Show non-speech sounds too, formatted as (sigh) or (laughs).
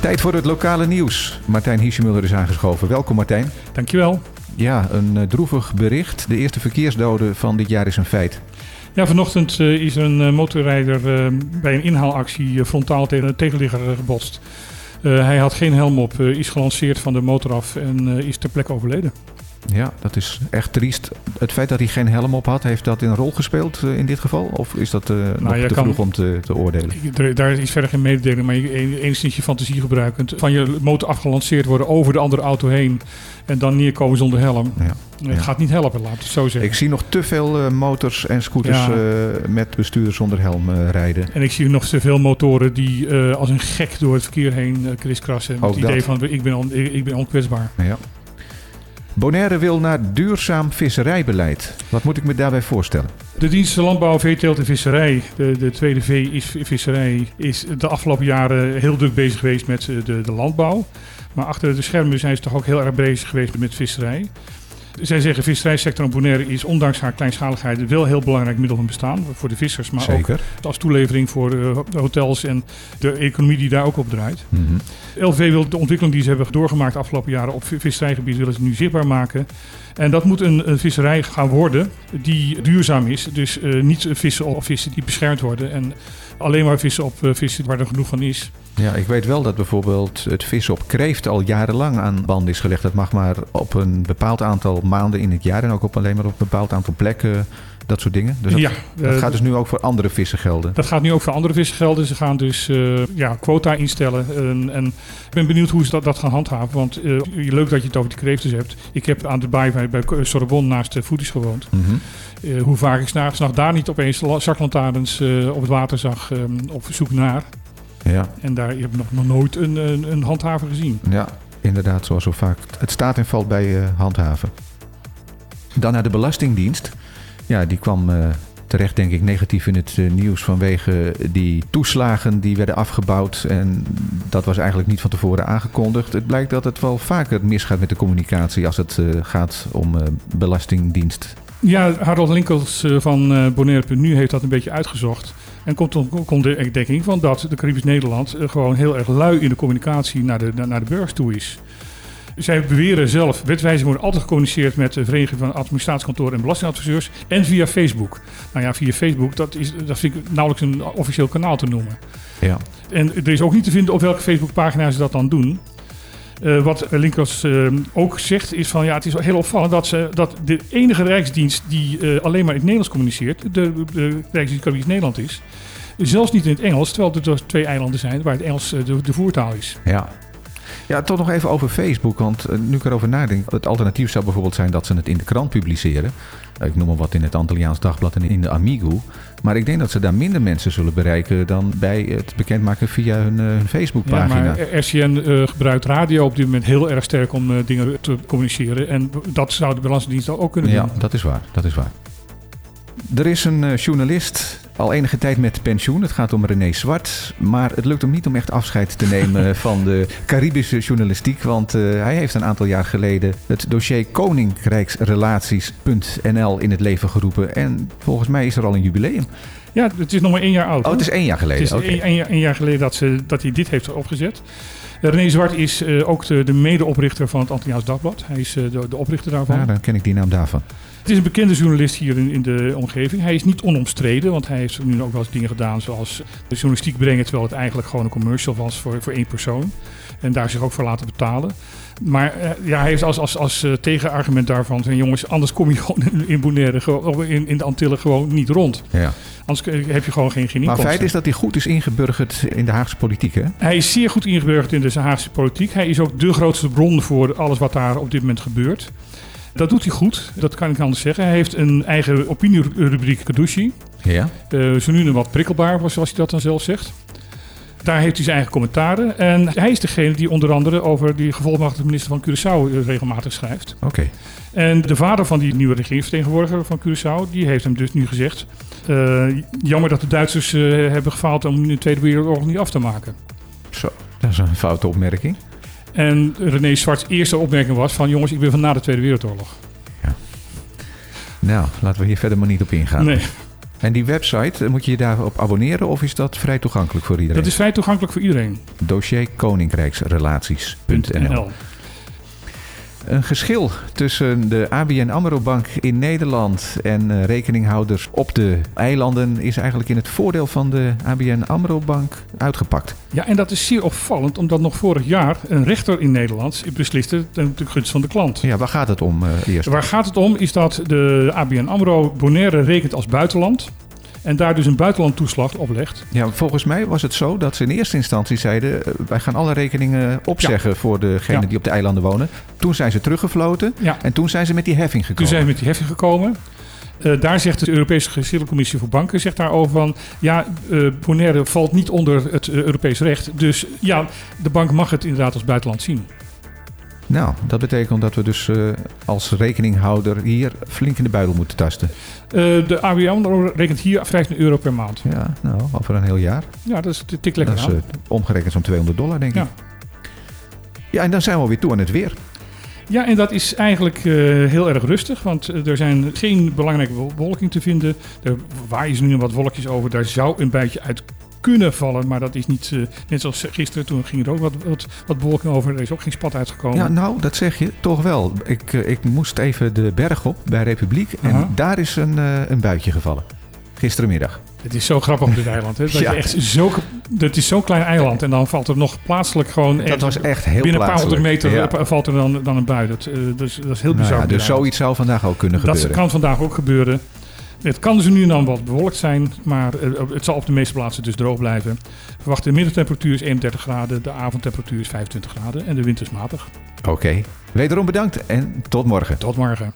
Tijd voor het lokale nieuws. Martijn Hiesemuller is aangeschoven. Welkom Martijn. Dankjewel. Ja, een uh, droevig bericht. De eerste verkeersdoden van dit jaar is een feit. Ja, vanochtend uh, is een uh, motorrijder bij een inhaalactie frontaal tegen een tegenligger gebotst. hij had geen helm op, is gelanceerd van de motor af en is ter plekke overleden. Ja, dat is echt triest. Het feit dat hij geen helm op had, heeft dat een rol gespeeld uh, in dit geval? Of is dat uh, nou, nog te kan, vroeg om te, te oordelen? Daar is verder geen mededeling, maar je enigszins je fantasie gebruikend. Van je motor afgelanceerd worden over de andere auto heen en dan neerkomen zonder helm. Ja. Het ja. gaat niet helpen, laat het zo zeggen. Ik zie nog te veel uh, motors en scooters ja. met bestuur zonder helm rijden. En ik zie nog te veel motoren die als een gek door het verkeer heen kriskrassen. Met het idee van ik ben, on, ik, ik ben onkwetsbaar. Ja. Bonaire wil naar duurzaam visserijbeleid. Wat moet ik me daarbij voorstellen? De dienst Landbouw, Veeteelt en Visserij, de, de tweede V is visserij, is de afgelopen jaren heel druk bezig geweest met de, de landbouw. Maar achter de schermen zijn ze toch ook heel erg bezig geweest met visserij. Zij zeggen visserijsector in Bonaire is ondanks haar kleinschaligheid wel een heel belangrijk middel van bestaan voor de vissers. Maar Zeker. ook als toelevering voor de hotels en de economie die daar ook op draait. Mm -hmm. LV wil de ontwikkeling die ze hebben doorgemaakt de afgelopen jaren op visserijgebied willen ze nu zichtbaar maken. En dat moet een, een visserij gaan worden die duurzaam is. Dus uh, niet vissen op vissen die beschermd worden. En alleen maar vissen op uh, vissen waar er genoeg van is. Ja, ik weet wel dat bijvoorbeeld het vissen op kreeft al jarenlang aan band is gelegd. Dat mag maar op een bepaald aantal maanden in het jaar en ook op alleen maar op een bepaald aantal plekken. Dat soort dingen. Dus dat, ja, dat gaat dus nu ook voor andere vissen gelden. Dat gaat nu ook voor andere vissen gelden. Ze gaan dus uh, ja, quota instellen. En, en, ik ben benieuwd hoe ze dat, dat gaan handhaven. Want uh, leuk dat je het over die kreeften hebt. Ik heb aan de baai bij, bij Sorbonne naast de voedies gewoond. Mm -hmm. uh, hoe vaak ik s'nachts daar niet opeens zaklantaarns op het water zag op zoek naar. Ja. En daar heb ik nog, nog nooit een, een, een, handhaver gezien. Ja, inderdaad, zoals zo vaak. Het staat en valt bij uh, handhaven. Dan naar de Belastingdienst. Ja, die kwam uh, terecht, denk ik, negatief in het uh, nieuws vanwege die toeslagen die werden afgebouwd. En dat was eigenlijk niet van tevoren aangekondigd. Het blijkt dat het wel vaker misgaat met de communicatie als het gaat om Belastingdienst. Ja, Harold Linkels van Bonaire.nu heeft dat een beetje uitgezocht. En komt, komt de ontdekking van dat de Caribisch Nederland eh, gewoon heel erg lui in de communicatie naar de, naar de burgers toe is. Zij beweren zelf, wetwijzing wordt altijd gecommuniceerd met de Vereniging van Administratiekantoren en Belastingadviseurs en via Facebook. Nou ja, via Facebook, dat, is, dat vind ik nauwelijks een officieel kanaal te noemen. Ja. En er is ook niet te vinden op welke Facebookpagina ze dat dan doen. Uh, wat Linkers uh, ook zegt is van ja, het is heel opvallend dat, ze, dat de enige rijksdienst die uh, alleen maar in het Nederlands communiceert, de, de Rijksdienst Caribisch Nederland is, zelfs niet in het Engels, terwijl er dus twee eilanden zijn waar het Engels de, de voertaal is. Ja. Ja, toch nog even over Facebook. Want nu ik erover nadenk, het alternatief zou bijvoorbeeld zijn dat ze het in de krant publiceren. Ik noem maar wat in het Antilliaans Dagblad en in de Amigo. Maar ik denk dat ze daar minder mensen zullen bereiken dan bij het bekendmaken via hun, uh, hun Facebookpagina. Ja, maar RCN uh, gebruikt radio op dit moment heel erg sterk om uh, dingen te communiceren. En dat zou de Belastingdienst ook kunnen doen. Ja, dat is waar. Dat is waar. Er is een journalist al enige tijd met pensioen. Het gaat om René Zwart. Maar het lukt hem niet om echt afscheid te nemen (laughs) van de Caribische journalistiek. Want uh, hij heeft een aantal jaar geleden het dossier Koninkrijksrelaties.nl in het leven geroepen. En volgens mij is er al een jubileum. Ja, het is nog maar één jaar oud. Oh, het is één jaar geleden. Het is okay. één, één, jaar geleden dat, ze, dat hij dit heeft opgezet. René Zwart is uh, ook de, de medeoprichter van het Antilliaans Dagblad. Hij is uh, de, de, oprichter daarvan. Ja, dan ken ik die naam daarvan. Het is een bekende journalist hier in, in, de omgeving. Hij is niet onomstreden, want hij heeft nu ook wel eens dingen gedaan zoals de journalistiek brengen, terwijl het eigenlijk gewoon een commercial was voor, voor één persoon. En daar zich ook voor laten betalen. Maar uh, ja, hij heeft als, als, als tegenargument daarvan jongens, anders kom je gewoon in Bonaire, in, in de Antillen gewoon niet rond. Ja. Anders heb je gewoon geen, geen Maar feit is dat hij goed is ingeburgerd in de Haagse politiek, hè? Hij is zeer goed ingeburgerd in de Haagse politiek. Hij is ook de grootste bron voor alles wat daar op dit moment gebeurt. Dat doet hij goed, dat kan ik anders zeggen. Hij heeft een eigen opinierubriek Kadushi. Ja. Uh, zo nu wat prikkelbaar, zoals hij dat dan zelf zegt. Daar heeft hij zijn eigen commentaren. En hij is degene die onder andere over die gevolgmachtigde minister van Curaçao regelmatig schrijft. Oké. Okay. En de vader van die nieuwe regeringsvertegenwoordiger van Curaçao, die heeft hem dus nu gezegd... Uh, jammer dat de Duitsers uh, hebben gefaald om de Tweede Wereldoorlog niet af te maken. Zo, dat is een foute opmerking. En René Zwart's eerste opmerking was van... jongens, ik ben van na de Tweede Wereldoorlog. Ja. Nou, laten we hier verder maar niet op ingaan. Nee. En die website, eh, moet je je daarop abonneren of is dat vrij toegankelijk voor iedereen? Dat is vrij toegankelijk voor iedereen. Dossier Koninkrijksrelaties.nl. Een geschil tussen de ABN AMRO Bank in Nederland en uh, rekeninghouders op de eilanden is eigenlijk in het voordeel van de ABN AMRO Bank uitgepakt. Ja, en dat is zeer opvallend, omdat nog vorig jaar een rechter in Nederland besliste ten gunste van de klant. Ja, waar gaat het om uh, eerst? Waar gaat het om is dat de ABN AMRO Bonaire rekent als buitenland. En daar dus een buitenlandtoeslag oplegt. Ja, volgens mij was het zo dat ze in eerste instantie zeiden... Uh, wij gaan alle rekeningen opzeggen ja. voor degenen ja. die op de eilanden wonen. Toen zijn ze teruggefloten ja. en toen zijn ze met die heffing gekomen. Toen zijn ze met die heffing gekomen. Uh, daar zegt de Europese Geschillencommissie voor Banken zegt daarover van... ja, uh, Bonaire valt niet onder het uh, Europees recht. Dus ja, de bank mag het inderdaad als buitenland zien. Nou, dat betekent dat we dus uh, als rekeninghouder hier flink in de buidel moeten tasten. Uh, de ABN rekent hier 15 euro per maand. Ja, nou, over een heel jaar. Ja, dat is tik lekker Dat is uh, omgerekend zo'n 200 dollar, denk ja. ik. Ja, en dan zijn we weer toe aan het weer. Ja, en dat is eigenlijk heel erg rustig, want er zijn geen belangrijke bewolking te vinden. Er waaien nu wat wolkjes over, daar zou een beetje uit kunnen vallen, maar dat is niet uh, net zoals gisteren. Toen ging er ook wat, wat, wat bewolking over. Er is ook geen spat uitgekomen. Ja, nou, dat zeg je toch wel. Ik, uh, ik moest even de berg op bij Republiek en Aha. daar is een, uh, een buitje gevallen. Gisterenmiddag. Het is zo grappig op dit eiland. Hè? (laughs) Dat, ja. je echt zo, dat is zo'n klein eiland. En dan valt er nog plaatselijk gewoon... Dat was echt heel Binnen een paar honderd meter ja. valt er dan, dan een bui. Dat, dus, dat is heel bizar. Nou ja, dus zoiets zou vandaag ook kunnen gebeuren. Dat kan vandaag ook gebeuren. Het kan dus nu en dan wat bewolkt zijn, maar het zal op de meeste plaatsen dus droog blijven. Verwacht de middentemperatuur is 31 graden, de avondtemperatuur is 25 graden en de wind is matig. Oké, okay. wederom bedankt en tot morgen. Tot morgen.